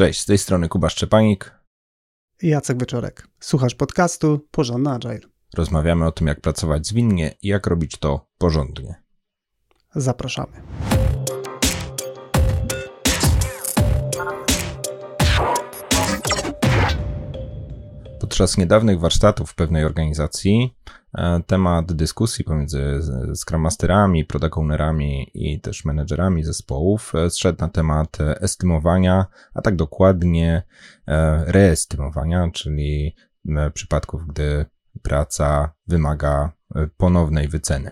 Cześć, z tej strony Kuba Szczepanik Jacek Wieczorek. Słuchasz podcastu Porządny Agile. Rozmawiamy o tym, jak pracować zwinnie i jak robić to porządnie. Zapraszamy. Podczas niedawnych warsztatów w pewnej organizacji e, temat dyskusji pomiędzy Scrum Masterami, Product Ownerami i też menedżerami zespołów e, zszedł na temat e, estymowania, a tak dokładnie reestymowania, czyli przypadków, gdy praca wymaga ponownej wyceny.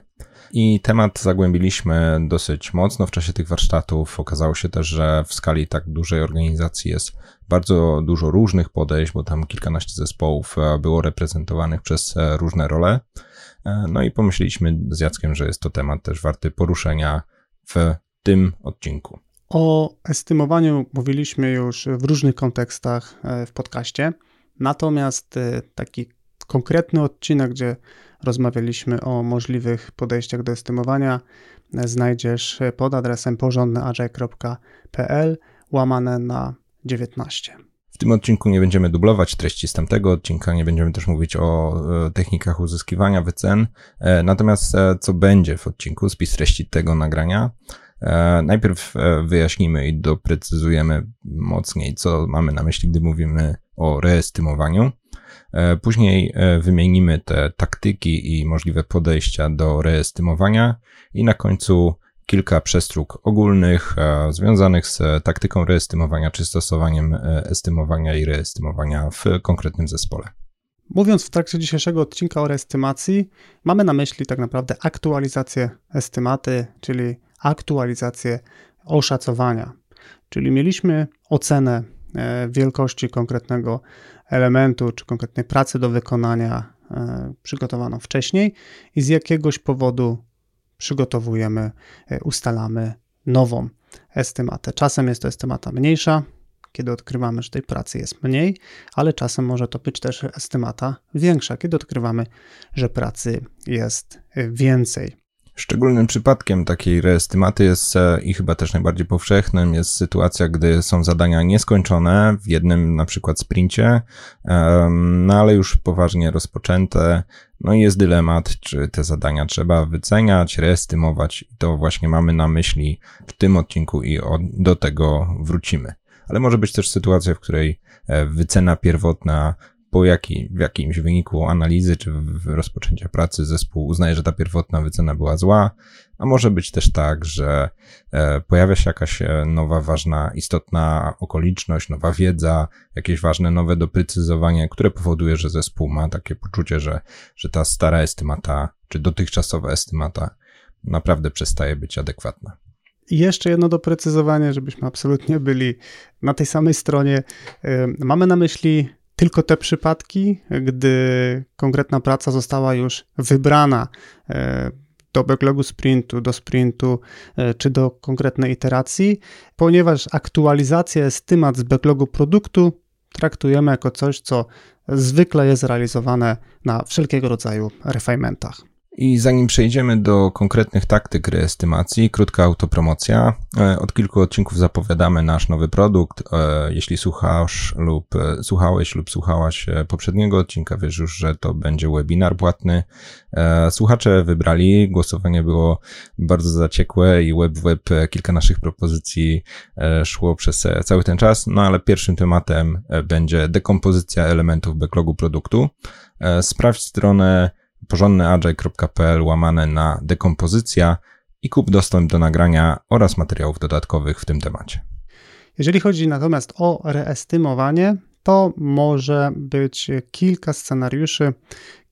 I temat zagłębiliśmy dosyć mocno w czasie tych warsztatów. Okazało się też, że w skali tak dużej organizacji jest bardzo dużo różnych podejść, bo tam kilkanaście zespołów e, było reprezentowanych przez e, różne role. E, no i pomyśleliśmy z Jackiem, że jest to temat też warty poruszenia w tym odcinku. O estymowaniu mówiliśmy już w różnych kontekstach w podcaście. Natomiast taki konkretny odcinek, gdzie rozmawialiśmy o możliwych podejściach do estymowania, znajdziesz pod adresem porządnyagile.pl łamane na 19. W tym odcinku nie będziemy dublować treści z tamtego odcinka, nie będziemy też mówić o e, technikach uzyskiwania wycen. E, natomiast e, co będzie w odcinku, spis treści tego nagrania. Najpierw wyjaśnimy i doprecyzujemy mocniej, co mamy na myśli, gdy mówimy o reestymowaniu. Później wymienimy te taktyki i możliwe podejścia do reestymowania i na końcu kilka przestróg ogólnych e, związanych z taktyką reestymowania czy stosowaniem e, estymowania i reestymowania w konkretnym zespole. Mówiąc w trakcie dzisiejszego odcinka o reestymacji, mamy na myśli tak naprawdę aktualizację estymaty, czyli aktualizację oszacowania. Czyli mieliśmy ocenę e, wielkości konkretnego elementu czy konkretnej pracy do wykonania przygotowaną wcześniej i z jakiegoś powodu przygotowujemy, e, ustalamy nową estymatę. Czasem jest to estymata mniejsza, kiedy odkrywamy, że tej pracy jest mniej, ale czasem może to być też estymata większa, kiedy odkrywamy, że pracy jest e, więcej. Szczególnym przypadkiem takiej reestymaty jest e, i chyba też najbardziej powszechnym jest sytuacja, gdy są zadania nieskończone w jednym na przykład sprincie, no ale już poważnie rozpoczęte. No i jest dylemat, czy te zadania trzeba wyceniać, reestymować. To właśnie mamy na myśli w tym odcinku i do tego wrócimy. Ale może być też sytuacja, w której e, wycena pierwotna po jaki, w jakimś wyniku analizy czy rozpoczęcia pracy zespół uznaje, że ta pierwotna wycena była zła, a może być też tak, że e, pojawia się jakaś e, nowa, ważna, istotna okoliczność, nowa wiedza, jakieś ważne nowe doprecyzowanie, które powoduje, że zespół ma takie poczucie, że, że ta stara estymata, czy dotychczasowa estymata naprawdę przestaje być adekwatna. I jeszcze jedno doprecyzowanie, żebyśmy absolutnie byli na tej samej stronie. E, mamy na myśli tylko te przypadki, gdy konkretna praca została już wybrana e, do backlogu sprintu, do sprintu e, czy do konkretnej iteracji, ponieważ aktualizacja estymat z backlogu produktu traktujemy jako coś, co zwykle jest realizowane na wszelkiego rodzaju refinementach. I zanim przejdziemy do konkretnych taktyk reestymacji, krótka autopromocja. E, od kilku odcinków zapowiadamy nasz nowy produkt. E, jeśli słuchasz lub e, słuchałeś lub słuchałaś poprzedniego odcinka, wiesz już, że to będzie webinar płatny. Słuchacze wybrali, głosowanie było bardzo zaciekłe i web web kilka naszych propozycji szło przez cały ten czas, no ale pierwszym tematem będzie dekompozycja elementów backlogu produktu. Sprawdź stronę porządnyagile.pl łamane na dekompozycja i kup dostęp do nagrania oraz materiałów dodatkowych w tym temacie. Jeżeli chodzi natomiast o reestymowanie, to może być kilka scenariuszy,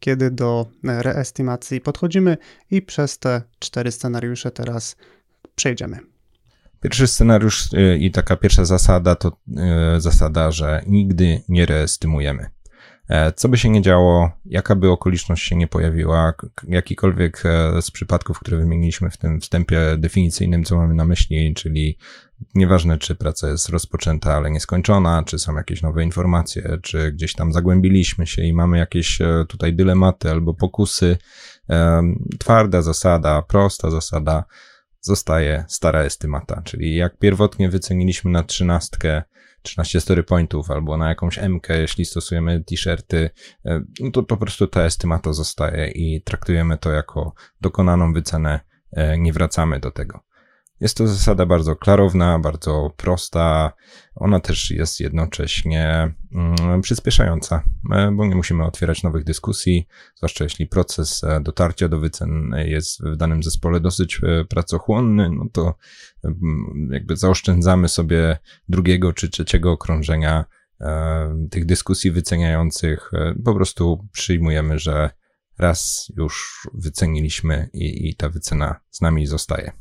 kiedy do reestymacji podchodzimy i przez te cztery scenariusze teraz przejdziemy. Pierwszy scenariusz y, i taka pierwsza zasada to y, zasada, że nigdy nie reestymujemy. E, co by się nie działo, jaka by okoliczność się nie pojawiła, jakikolwiek e, z przypadków, które wymieniliśmy w tym wstępie definicyjnym, co mamy na myśli, czyli nieważne, czy praca jest rozpoczęta, ale nieskończona, czy są jakieś nowe informacje, czy gdzieś tam zagłębiliśmy się i mamy jakieś e, tutaj dylematy albo pokusy, twarda zasada, prosta zasada, zostaje stara estymata, czyli jak pierwotnie wyceniliśmy na trzynastkę 13 story pointów albo na jakąś MK, jeśli stosujemy t-shirty, no to po prostu ta estymato zostaje i traktujemy to jako dokonaną wycenę, nie wracamy do tego. Jest to zasada bardzo klarowna, bardzo prosta. Ona też jest jednocześnie mm, przyspieszająca, e, bo nie musimy otwierać nowych dyskusji, zwłaszcza jeśli proces e, dotarcia do wycen jest w danym zespole dosyć e, pracochłonny, no to jakby zaoszczędzamy sobie drugiego czy trzeciego okrążenia tych dyskusji wyceniających. Po prostu przyjmujemy, że raz już wyceniliśmy i, i ta wycena z nami zostaje.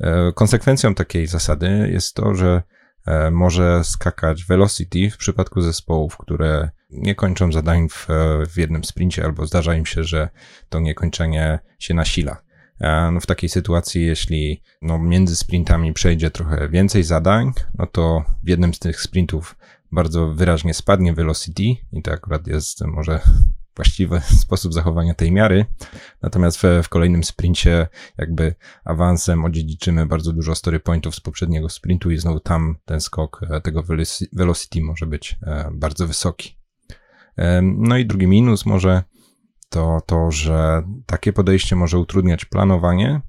E, konsekwencją takiej zasady jest to, że e, może skakać velocity w przypadku zespołów, które nie kończą zadań w, w jednym sprincie, albo zdarza im się, że to niekończenie się nasila. E, no w takiej sytuacji, jeśli no między sprintami przejdzie trochę więcej zadań, no to w jednym z tych sprintów bardzo wyraźnie spadnie velocity i to akurat jest może właściwy sposób zachowania tej miary. Natomiast w, w kolejnym sprincie jakby awansem odziedziczymy bardzo dużo story pointów z poprzedniego sprintu i znowu tam ten skok e, tego velocity może być e, bardzo wysoki. No i drugi minus może to to, że takie podejście może utrudniać planowanie,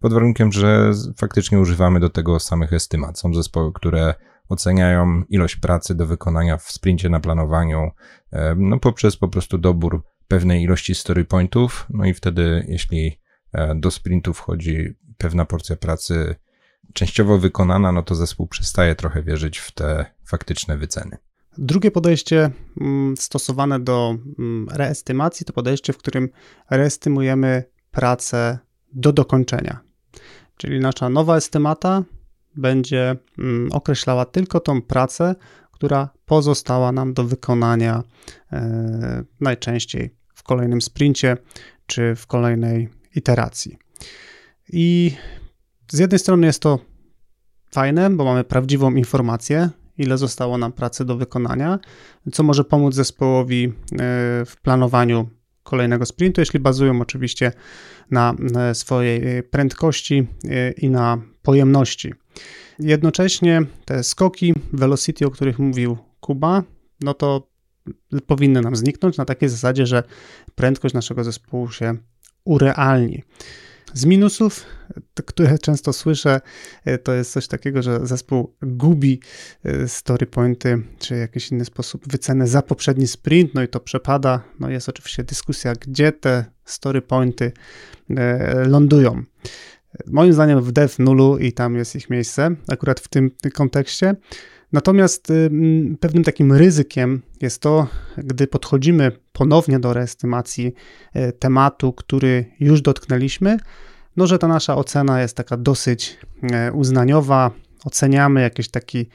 pod warunkiem, że faktycznie używamy do tego samych estymat. Są zespoły, które oceniają ilość pracy do wykonania w sprincie na planowaniu, e, no poprzez po prostu dobór pewnej ilości story pointów, no i wtedy, jeśli e, do sprintu wchodzi pewna porcja pracy częściowo wykonana, no to zespół przestaje trochę wierzyć w te faktyczne wyceny. Drugie podejście mm, stosowane do mm, reestymacji to podejście, w którym reestymujemy pracę do dokończenia. Czyli nasza nowa estymata będzie mm, określała tylko tą pracę, która pozostała nam do wykonania e, najczęściej w kolejnym sprincie czy w kolejnej iteracji. I z jednej strony jest to fajne, bo mamy prawdziwą informację, ile zostało nam pracy do wykonania, co może pomóc zespołowi e, w planowaniu kolejnego sprintu, jeśli bazują oczywiście na swojej prędkości e, i na pojemności. Jednocześnie te skoki velocity, o których mówił Kuba, no to powinny nam zniknąć na takiej zasadzie, że prędkość naszego zespołu się urealni. Z minusów, które często słyszę, to jest coś takiego, że zespół gubi e, story pointy, czy w jakiś inny sposób wycenę za poprzedni sprint, no i to przepada. No jest oczywiście dyskusja, gdzie te story pointy e, lądują. Moim zdaniem w dev nulu i tam jest ich miejsce, akurat w tym kontekście. Natomiast y, pewnym takim ryzykiem jest to, gdy podchodzimy ponownie do reestymacji y, tematu, który już dotknęliśmy, no że ta nasza ocena jest taka dosyć y, uznaniowa, oceniamy jakiś taki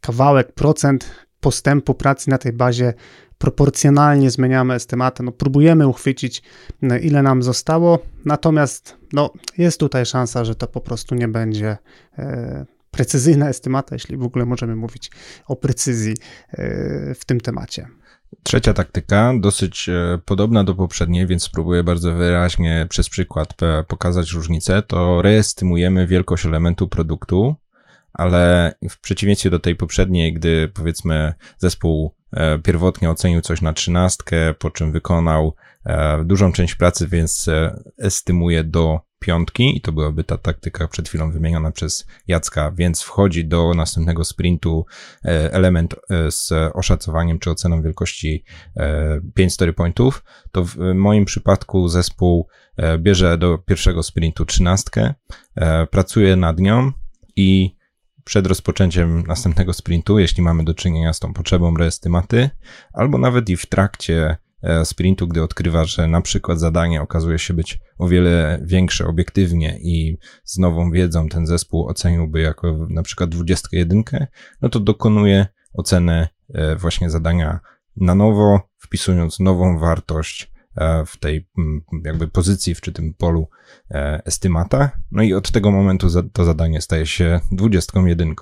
kawałek, procent postępu pracy na tej bazie. Proporcjonalnie zmieniamy estymatę, no próbujemy uchwycić, ile nam zostało, natomiast no, jest tutaj szansa, że to po prostu nie będzie precyzyjna estymata, jeśli w ogóle możemy mówić o precyzji e, w tym temacie. Trzecia taktyka, dosyć e, podobna do poprzedniej, więc spróbuję bardzo wyraźnie przez przykład pokazać różnicę, to reestymujemy wielkość elementu produktu, ale w przeciwieństwie do tej poprzedniej, gdy powiedzmy zespół E, pierwotnie ocenił coś na trzynastkę, po czym wykonał dużą część pracy, więc estymuje do piątki i to byłaby ta taktyka przed chwilą wymieniona przez Jacka, więc wchodzi do następnego sprintu element z oszacowaniem czy oceną wielkości 5 story pointów, to w moim przypadku zespół bierze do pierwszego sprintu trzynastkę, pracuje nad nią i przed rozpoczęciem następnego sprintu, jeśli mamy do czynienia z tą potrzebą reestymaty, albo nawet i w trakcie e, sprintu, gdy odkrywa, że na przykład zadanie okazuje się być o wiele większe obiektywnie i z nową wiedzą ten zespół oceniłby jako na przykład 21, no to dokonuje ocenę e, właśnie zadania na nowo, wpisując nową wartość E, w tej jakby pozycji, czy tym polu e, estymata. No i od tego momentu to zadanie staje się 21.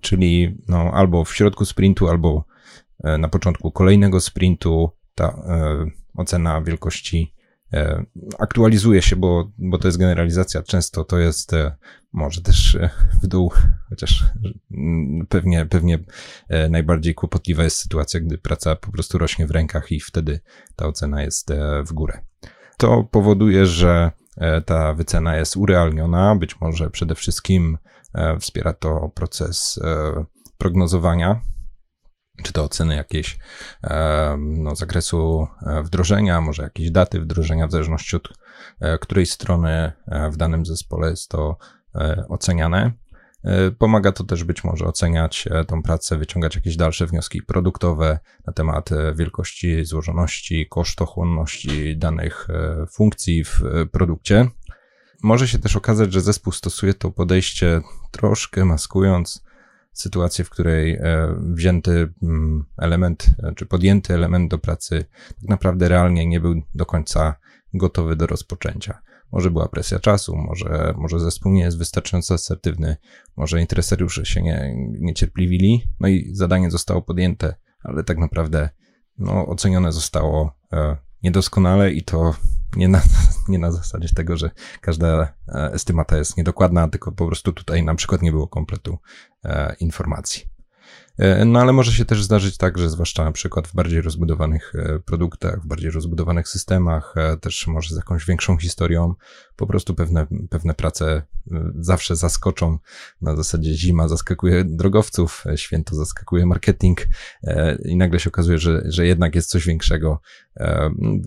Czyli no, albo w środku sprintu, albo e, na początku kolejnego sprintu ta ocena wielkości aktualizuje się, bo, bo to jest generalizacja. Często to jest może też w dół, chociaż mm, pewnie, pewnie najbardziej kłopotliwa jest sytuacja, gdy praca po prostu rośnie w rękach i wtedy ta ocena jest w górę. To powoduje, że ta wycena jest urealniona, być może przede wszystkim wspiera to proces prognozowania, czy to oceny jakiejś no, zakresu e, wdrożenia, może jakieś daty wdrożenia, w zależności od e, której strony e, w danym zespole jest to oceniane. Pomaga to też być może oceniać tą pracę, wyciągać jakieś dalsze wnioski produktowe na temat wielkości, złożoności, kosztochłonności danych funkcji w produkcie. Może się też okazać, że zespół stosuje to podejście troszkę maskując sytuację, w której e, wzięty mm, element, e, czy podjęty element do pracy tak naprawdę realnie nie był do końca gotowy do rozpoczęcia. Może była presja czasu, może, może zespół nie jest wystarczająco asertywny, może interesariusze się nie, niecierpliwili, no i zadanie zostało podjęte, ale tak naprawdę no, ocenione zostało e, niedoskonale i to nie na, nie na zasadzie tego, że każda e, estymata jest niedokładna, tylko po prostu tutaj na przykład nie było kompletu e, informacji. E, no ale może się też zdarzyć tak, że zwłaszcza na przykład w bardziej rozbudowanych e, produktach, w bardziej rozbudowanych systemach, e, też może z jakąś większą historią, po prostu pewne, pewne prace zawsze zaskoczą. Na zasadzie zima zaskakuje drogowców, święto zaskakuje marketing i nagle się okazuje, że, że jednak jest coś większego,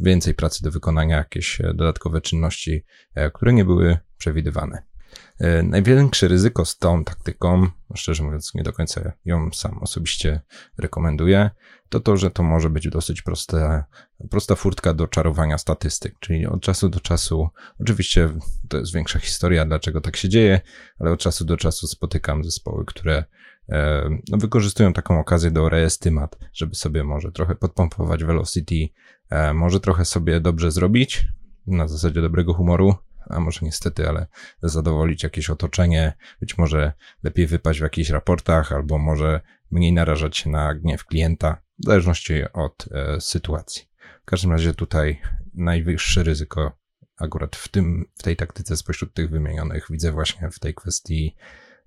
więcej pracy do wykonania, jakieś dodatkowe czynności, które nie były przewidywane. E, największe ryzyko z tą taktyką, szczerze mówiąc, nie do końca ją sam osobiście rekomenduję, to to, że to może być dosyć proste, prosta furtka do czarowania statystyk, czyli od czasu do czasu, oczywiście to jest większa historia, dlaczego tak się dzieje, ale od czasu do czasu spotykam zespoły, które e, no, wykorzystują taką okazję do reestymat, żeby sobie może trochę podpompować velocity, e, może trochę sobie dobrze zrobić, na zasadzie dobrego humoru, a może niestety, ale zadowolić jakieś otoczenie, być może lepiej wypaść w jakichś raportach, albo może mniej narażać się na gniew klienta, w zależności od e, sytuacji. W każdym razie tutaj najwyższe ryzyko akurat w tym, w tej taktyce spośród tych wymienionych widzę właśnie w tej kwestii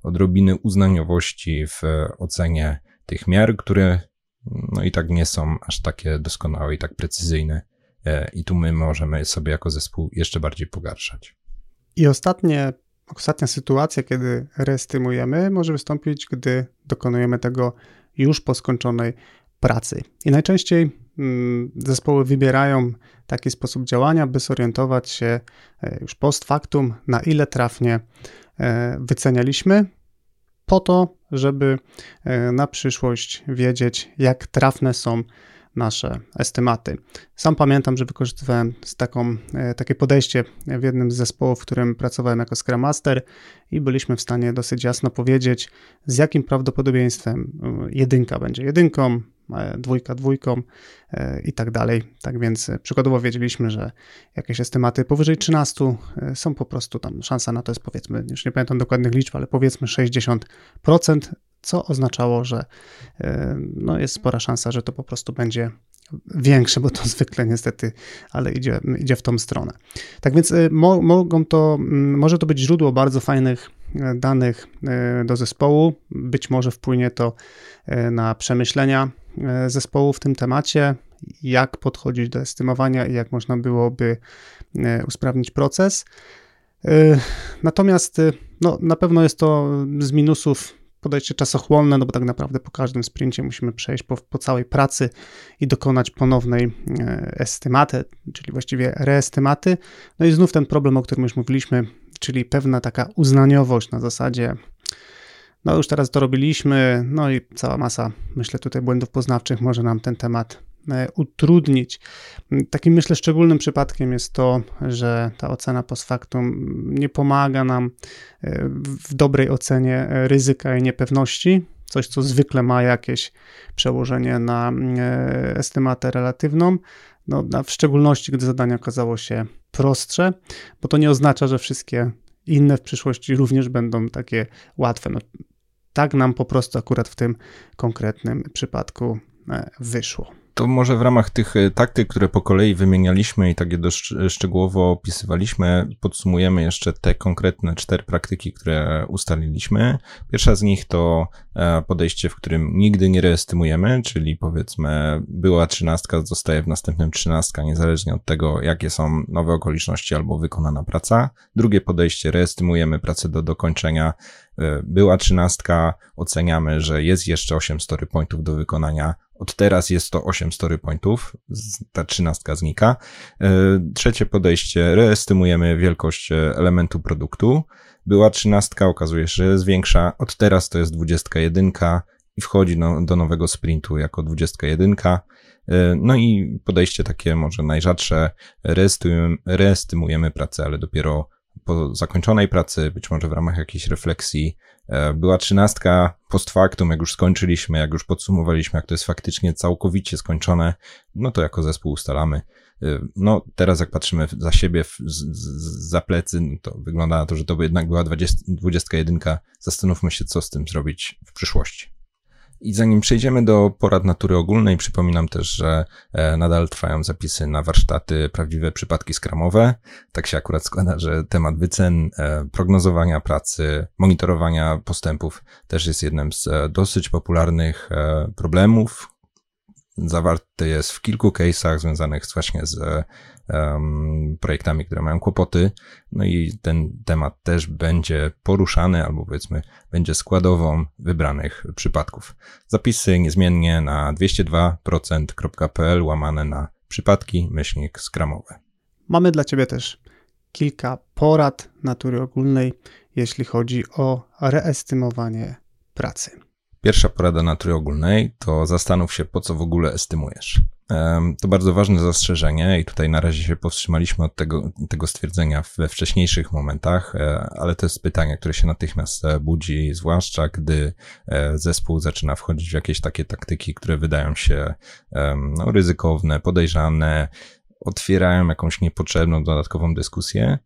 odrobiny uznaniowości w ocenie tych miar, które no i tak nie są aż takie doskonałe i tak precyzyjne E, i tu my możemy sobie jako zespół jeszcze bardziej pogarszać. I ostatnie, ostatnia sytuacja, kiedy reestymujemy, może wystąpić, gdy dokonujemy tego już po skończonej pracy. I najczęściej mm, zespoły wybierają taki sposób działania, by zorientować się e, już post factum, na ile trafnie e, wycenialiśmy, po to, żeby na przyszłość wiedzieć, jak trafne są nasze estymaty. Sam pamiętam, że wykorzystywałem taką, e, takie podejście w jednym z zespołów, w którym pracowałem jako Scrum Master i byliśmy w stanie dosyć jasno powiedzieć, z jakim prawdopodobieństwem e, jedynka będzie jedynką, e, dwójka dwójką i tak dalej. Tak więc przykładowo wiedzieliśmy, że jakieś estymaty powyżej 13 są po prostu tam, szansa na to jest powiedzmy, już nie pamiętam dokładnych liczb, ale powiedzmy 60%, co oznaczało, że e, no, jest spora szansa, że to po prostu będzie większe, bo to zwykle niestety, ale idzie, idzie w tą stronę. Tak więc e, mo, mogą to, może to być źródło bardzo fajnych e, danych do zespołu. Być może wpłynie to na przemyślenia zespołu w tym temacie, jak podchodzić do estymowania i jak można byłoby usprawnić proces. Natomiast no, na pewno jest to z minusów podejście czasochłonne, no bo tak naprawdę po każdym sprincie musimy przejść po, po całej pracy i dokonać ponownej e, estymaty, czyli właściwie reestymaty. No i znów ten problem, o którym już mówiliśmy, czyli pewna taka uznaniowość na zasadzie no już teraz to robiliśmy, no i cała masa, myślę, tutaj błędów poznawczych może nam ten temat utrudnić. Takim myślę szczególnym przypadkiem jest to, że ta ocena post factum nie pomaga nam e, w dobrej ocenie ryzyka i niepewności, coś co zwykle ma jakieś przełożenie na e, estymatę relatywną, no, w szczególności gdy zadanie okazało się prostsze, bo to nie oznacza, że wszystkie inne w przyszłości również będą takie łatwe. No, tak nam po prostu akurat w tym konkretnym przypadku wyszło. To może w ramach tych e, taktyk, które po kolei wymienialiśmy i takie dość szczegółowo opisywaliśmy, podsumujemy jeszcze te konkretne cztery praktyki, które ustaliliśmy. Pierwsza z nich to e, podejście, w którym nigdy nie reestymujemy, czyli powiedzmy była trzynastka, zostaje w następnym trzynastka, niezależnie od tego, jakie są nowe okoliczności albo wykonana praca. Drugie podejście, reestymujemy pracę do dokończenia, była trzynastka, oceniamy, że jest jeszcze 8 story pointów do wykonania, od teraz jest to 8 story pointów, ta trzynastka znika. E, trzecie podejście, reestymujemy wielkość e, elementu produktu. Była trzynastka, okazuje się, że jest większa. Od teraz to jest 21 i wchodzi no, do nowego sprintu jako 21. E, no i podejście takie może najrzadsze, reestymujemy, reestymujemy pracę, ale dopiero po zakończonej pracy, być może w ramach jakiejś refleksji, e, była trzynastka post factum, jak już skończyliśmy, jak już podsumowaliśmy, jak to jest faktycznie całkowicie skończone, no to jako zespół ustalamy. E, no teraz jak patrzymy za siebie, za plecy, no to wygląda na to, że to by jednak była 20, 21. Zastanówmy się, co z tym zrobić w przyszłości. I zanim przejdziemy do porad natury ogólnej, przypominam też, że e, nadal trwają zapisy na warsztaty Prawdziwe Przypadki Skramowe. Tak się akurat składa, że temat wycen, e, prognozowania pracy, monitorowania postępów też jest jednym z e, dosyć popularnych problemów, zawarty jest w kilku case'ach związanych właśnie z um, projektami, które mają kłopoty. No i ten temat też będzie poruszany, albo powiedzmy, będzie składową wybranych przypadków. Zapisy niezmiennie na 202%.pl łamane na przypadki myślnik skramowe. Mamy dla Ciebie też kilka porad natury ogólnej, jeśli chodzi o reestymowanie pracy. Pierwsza porada natury ogólnej to zastanów się, po co w ogóle estymujesz. To bardzo ważne zastrzeżenie i tutaj na razie się powstrzymaliśmy od tego, tego stwierdzenia we wcześniejszych momentach, e, ale to jest pytanie, które się natychmiast e, budzi, zwłaszcza gdy e, zespół zaczyna wchodzić w jakieś takie taktyki, które wydają się no, ryzykowne, podejrzane, otwierają jakąś niepotrzebną dodatkową dyskusję.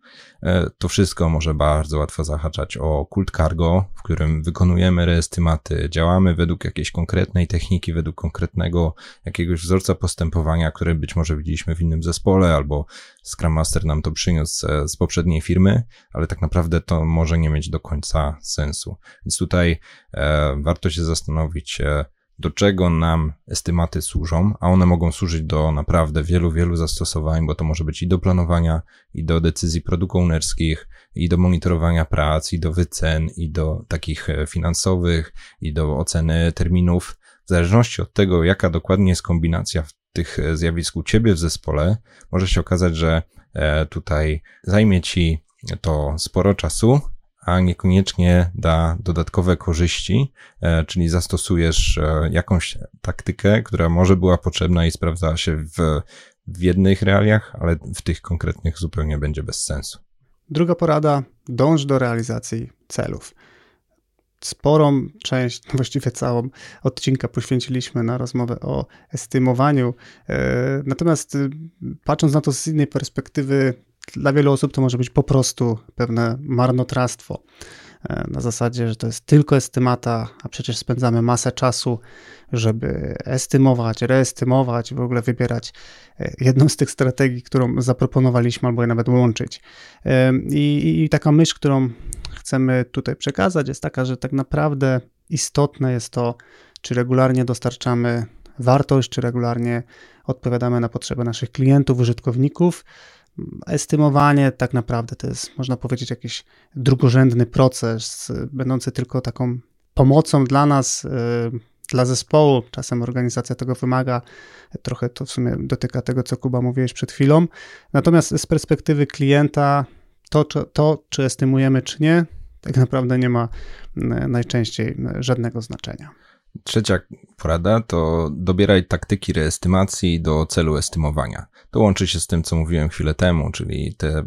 E, to wszystko może bardzo łatwo zahaczać o kult cargo, w którym wykonujemy reestymaty, działamy według jakiejś konkretnej techniki, według konkretnego jakiegoś wzorca postępowania, które być może widzieliśmy w innym zespole, albo Scrum Master nam to przyniósł z poprzedniej firmy, ale tak naprawdę to może nie mieć do końca sensu. Więc tutaj e, warto się zastanowić, e, do czego nam estymaty służą, a one mogą służyć do naprawdę wielu, wielu zastosowań, bo to może być i do planowania, i do decyzji produkt ownerskich, i do monitorowania prac, i do wycen, i do takich e, finansowych, i do oceny terminów. W zależności od tego, jaka dokładnie jest kombinacja tych e, zjawisk u ciebie w zespole, może się okazać, że e, tutaj zajmie ci to sporo czasu, a niekoniecznie da dodatkowe korzyści, e, czyli zastosujesz e, jakąś taktykę, która może była potrzebna i sprawdzała się w, w jednych realiach, ale w tych konkretnych zupełnie będzie bez sensu. Druga porada: dąż do realizacji celów. Sporą część, właściwie całą odcinka poświęciliśmy na rozmowę o estymowaniu. E, natomiast patrząc na to z innej perspektywy, dla wielu osób to może być po prostu pewne marnotrawstwo. E, na zasadzie, że to jest tylko estymata, a przecież spędzamy masę czasu, żeby estymować, reestymować, w ogóle wybierać e, jedną z tych strategii, którą zaproponowaliśmy, albo je nawet łączyć. E, I, I taka myśl, którą chcemy tutaj przekazać, jest taka, że tak naprawdę istotne jest to, czy regularnie dostarczamy wartość, czy regularnie odpowiadamy na potrzeby naszych klientów, użytkowników, estymowanie tak naprawdę to jest, można powiedzieć, jakiś drugorzędny proces, będący tylko taką pomocą dla nas, y, dla zespołu. Czasem organizacja tego wymaga. Trochę to w sumie dotyka tego, co Kuba mówiłeś przed chwilą. Natomiast z perspektywy klienta, to, to czy estymujemy, czy nie, tak naprawdę nie ma y, najczęściej y, żadnego znaczenia. Trzecia porada to dobieraj taktyki reestymacji do celu estymowania. To łączy się z tym, co mówiłem chwilę temu, czyli te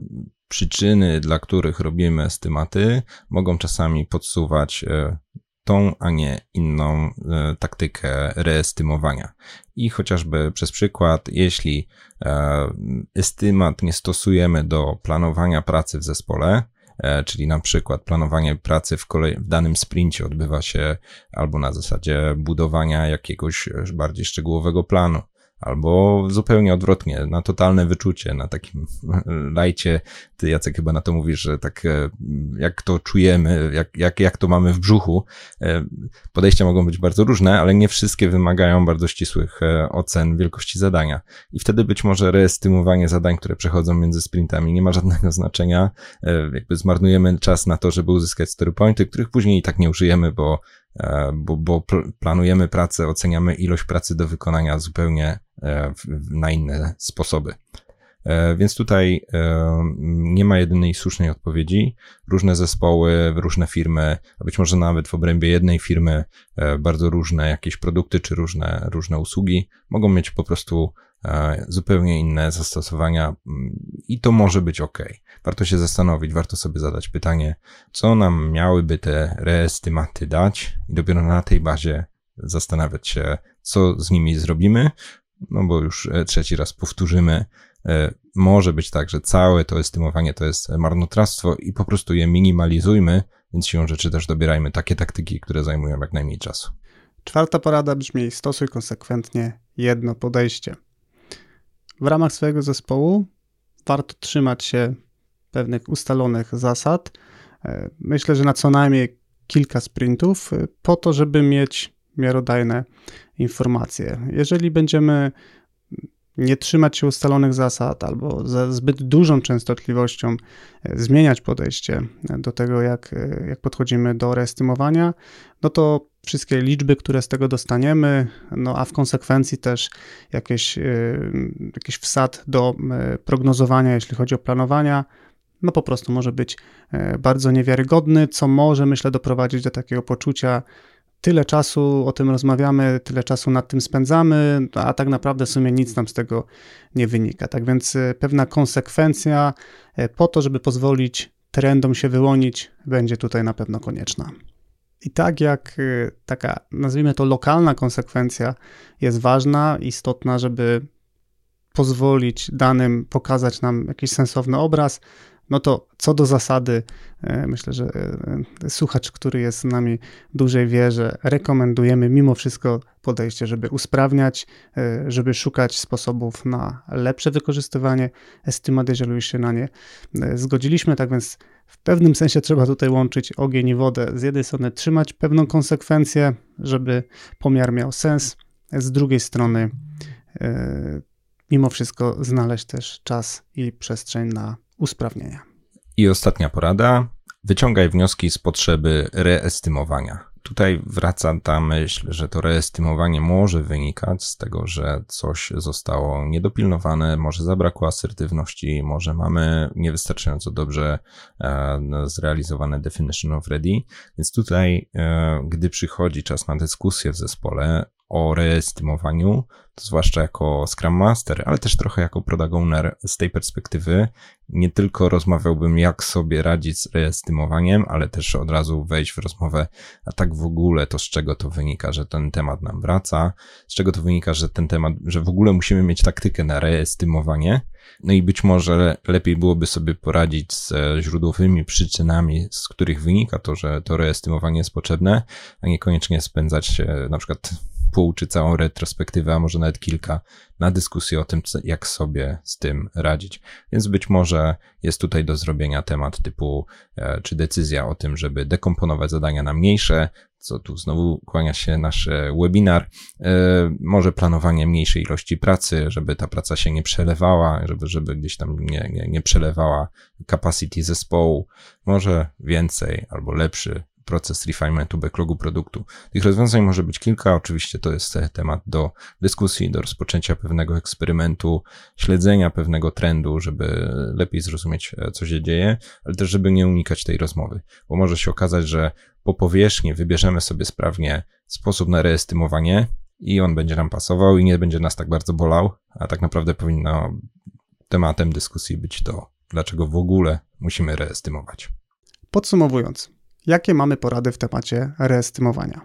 przyczyny, dla których robimy estymaty, mogą czasami podsuwać e, tą, a nie inną e, taktykę reestymowania. I chociażby przez przykład, jeśli e, estymat nie stosujemy do planowania pracy w zespole, czyli na przykład planowanie pracy w, kolej, w danym sprincie odbywa się albo na zasadzie budowania jakiegoś bardziej szczegółowego planu, albo zupełnie odwrotnie, na totalne wyczucie, na takim lajcie. Ty, Jacek, chyba na to mówisz, że tak e, jak to czujemy, jak, jak, jak to mamy w brzuchu. E, podejścia mogą być bardzo różne, ale nie wszystkie wymagają bardzo ścisłych e, ocen wielkości zadania. I wtedy być może reestymowanie zadań, które przechodzą między sprintami nie ma żadnego znaczenia. Jakby zmarnujemy czas na to, żeby uzyskać story pointy, których później i tak nie użyjemy, bo bo, bo planujemy pracę, oceniamy ilość pracy do wykonania zupełnie e, na inne sposoby. E, więc tutaj nie ma jedynej słusznej odpowiedzi. Różne zespoły, różne firmy, a być może nawet w obrębie jednej firmy bardzo różne jakieś produkty czy różne, różne usługi mogą mieć po prostu zupełnie inne zastosowania mm, i to może być ok. Warto się zastanowić, warto sobie zadać pytanie, co nam miałyby te reestymaty dać i dopiero na tej bazie zastanawiać się, co z nimi zrobimy, no bo już e, trzeci raz powtórzymy, e, może być tak, że całe to estymowanie to jest marnotrawstwo i po prostu je minimalizujmy, więc siłą rzeczy też dobierajmy takie taktyki, które zajmują jak najmniej czasu. Czwarta porada brzmi: stosuj konsekwentnie jedno podejście. W ramach swojego zespołu warto trzymać się pewnych ustalonych zasad. E, myślę, że na co najmniej kilka sprintów, e, po to, żeby mieć miarodajne informacje. Jeżeli będziemy nie trzymać się ustalonych zasad albo ze zbyt dużą częstotliwością e, zmieniać podejście do tego, jak, jak podchodzimy do reestymowania, no to wszystkie liczby, które z tego dostaniemy, no a w konsekwencji też jakieś, jakiś wsad do prognozowania, jeśli chodzi o planowania, no po prostu może być e, bardzo niewiarygodny, co może, myślę, doprowadzić do takiego poczucia, tyle czasu o tym rozmawiamy, tyle czasu nad tym spędzamy, a tak naprawdę w sumie nic nam z tego nie wynika. Tak więc e, pewna konsekwencja e, po to, żeby pozwolić trendom się wyłonić, będzie tutaj na pewno konieczna. I tak jak taka, nazwijmy to, lokalna konsekwencja jest ważna, istotna, żeby pozwolić danym pokazać nam jakiś sensowny obraz, no to co do zasady, e, myślę, że e, słuchacz, który jest z nami dłużej wie, że rekomendujemy mimo wszystko podejście, żeby usprawniać, e, żeby szukać sposobów na lepsze wykorzystywanie estymat, jeżeli już się na nie zgodziliśmy. Tak więc w pewnym sensie trzeba tutaj łączyć ogień i wodę. Z jednej strony trzymać pewną konsekwencję, żeby pomiar miał sens, z drugiej strony mimo wszystko znaleźć też czas i przestrzeń na usprawnienia. I ostatnia porada. Wyciągaj wnioski z potrzeby reestymowania. Tutaj wraca ta myśl, że to reestymowanie może wynikać z tego, że coś zostało niedopilnowane, może zabrakło asertywności, może mamy niewystarczająco dobrze e, zrealizowane definition of ready. Więc tutaj, e, gdy przychodzi czas na dyskusję w zespole, o reestymowaniu, zwłaszcza jako Scrum Master, ale też trochę jako Product Owner z tej perspektywy, nie tylko rozmawiałbym, jak sobie radzić z reestymowaniem, ale też od razu wejść w rozmowę, a tak w ogóle to z czego to wynika, że ten temat nam wraca, z czego to wynika, że ten temat, że w ogóle musimy mieć taktykę na reestymowanie, no i być może lepiej byłoby sobie poradzić z źródłowymi przyczynami, z których wynika to, że to reestymowanie jest potrzebne, a niekoniecznie spędzać na przykład pół czy całą retrospektywę, a może nawet kilka, na dyskusję o tym, jak sobie z tym radzić. Więc być może jest tutaj do zrobienia temat typu, e, czy decyzja o tym, żeby dekomponować zadania na mniejsze, co tu znowu kłania się nasz e, webinar, e, może planowanie mniejszej ilości pracy, żeby ta praca się nie przelewała, żeby, żeby gdzieś tam nie, nie, nie przelewała capacity zespołu, może więcej albo lepszy proces refinementu backlogu produktu. Tych rozwiązań może być kilka, oczywiście to jest temat do dyskusji, do rozpoczęcia pewnego eksperymentu, śledzenia pewnego trendu, żeby lepiej zrozumieć, e, co się dzieje, ale też, żeby nie unikać tej rozmowy, bo może się okazać, że po powierzchni wybierzemy sobie sprawnie sposób na reestymowanie i on będzie nam pasował i nie będzie nas tak bardzo bolał, a tak naprawdę powinno tematem dyskusji być to, dlaczego w ogóle musimy reestymować. Podsumowując, Jakie mamy porady w temacie reestymowania?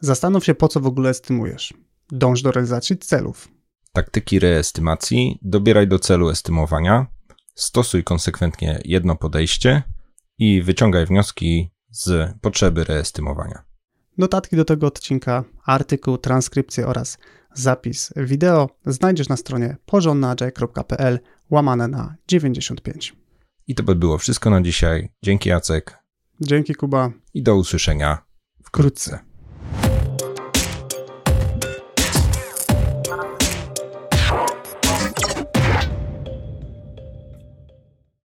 Zastanów się, po co w ogóle estymujesz. Dąż do realizacji celów. Taktyki reestymacji dobieraj do celu estymowania, stosuj konsekwentnie jedno podejście i wyciągaj wnioski z potrzeby reestymowania. Notatki do tego odcinka, artykuł, transkrypcje oraz zapis wideo znajdziesz na stronie porządnaagile.pl łamane na 95. I to by było wszystko na dzisiaj. Dzięki Jacek. Dzięki Kuba. I do usłyszenia wkrótce.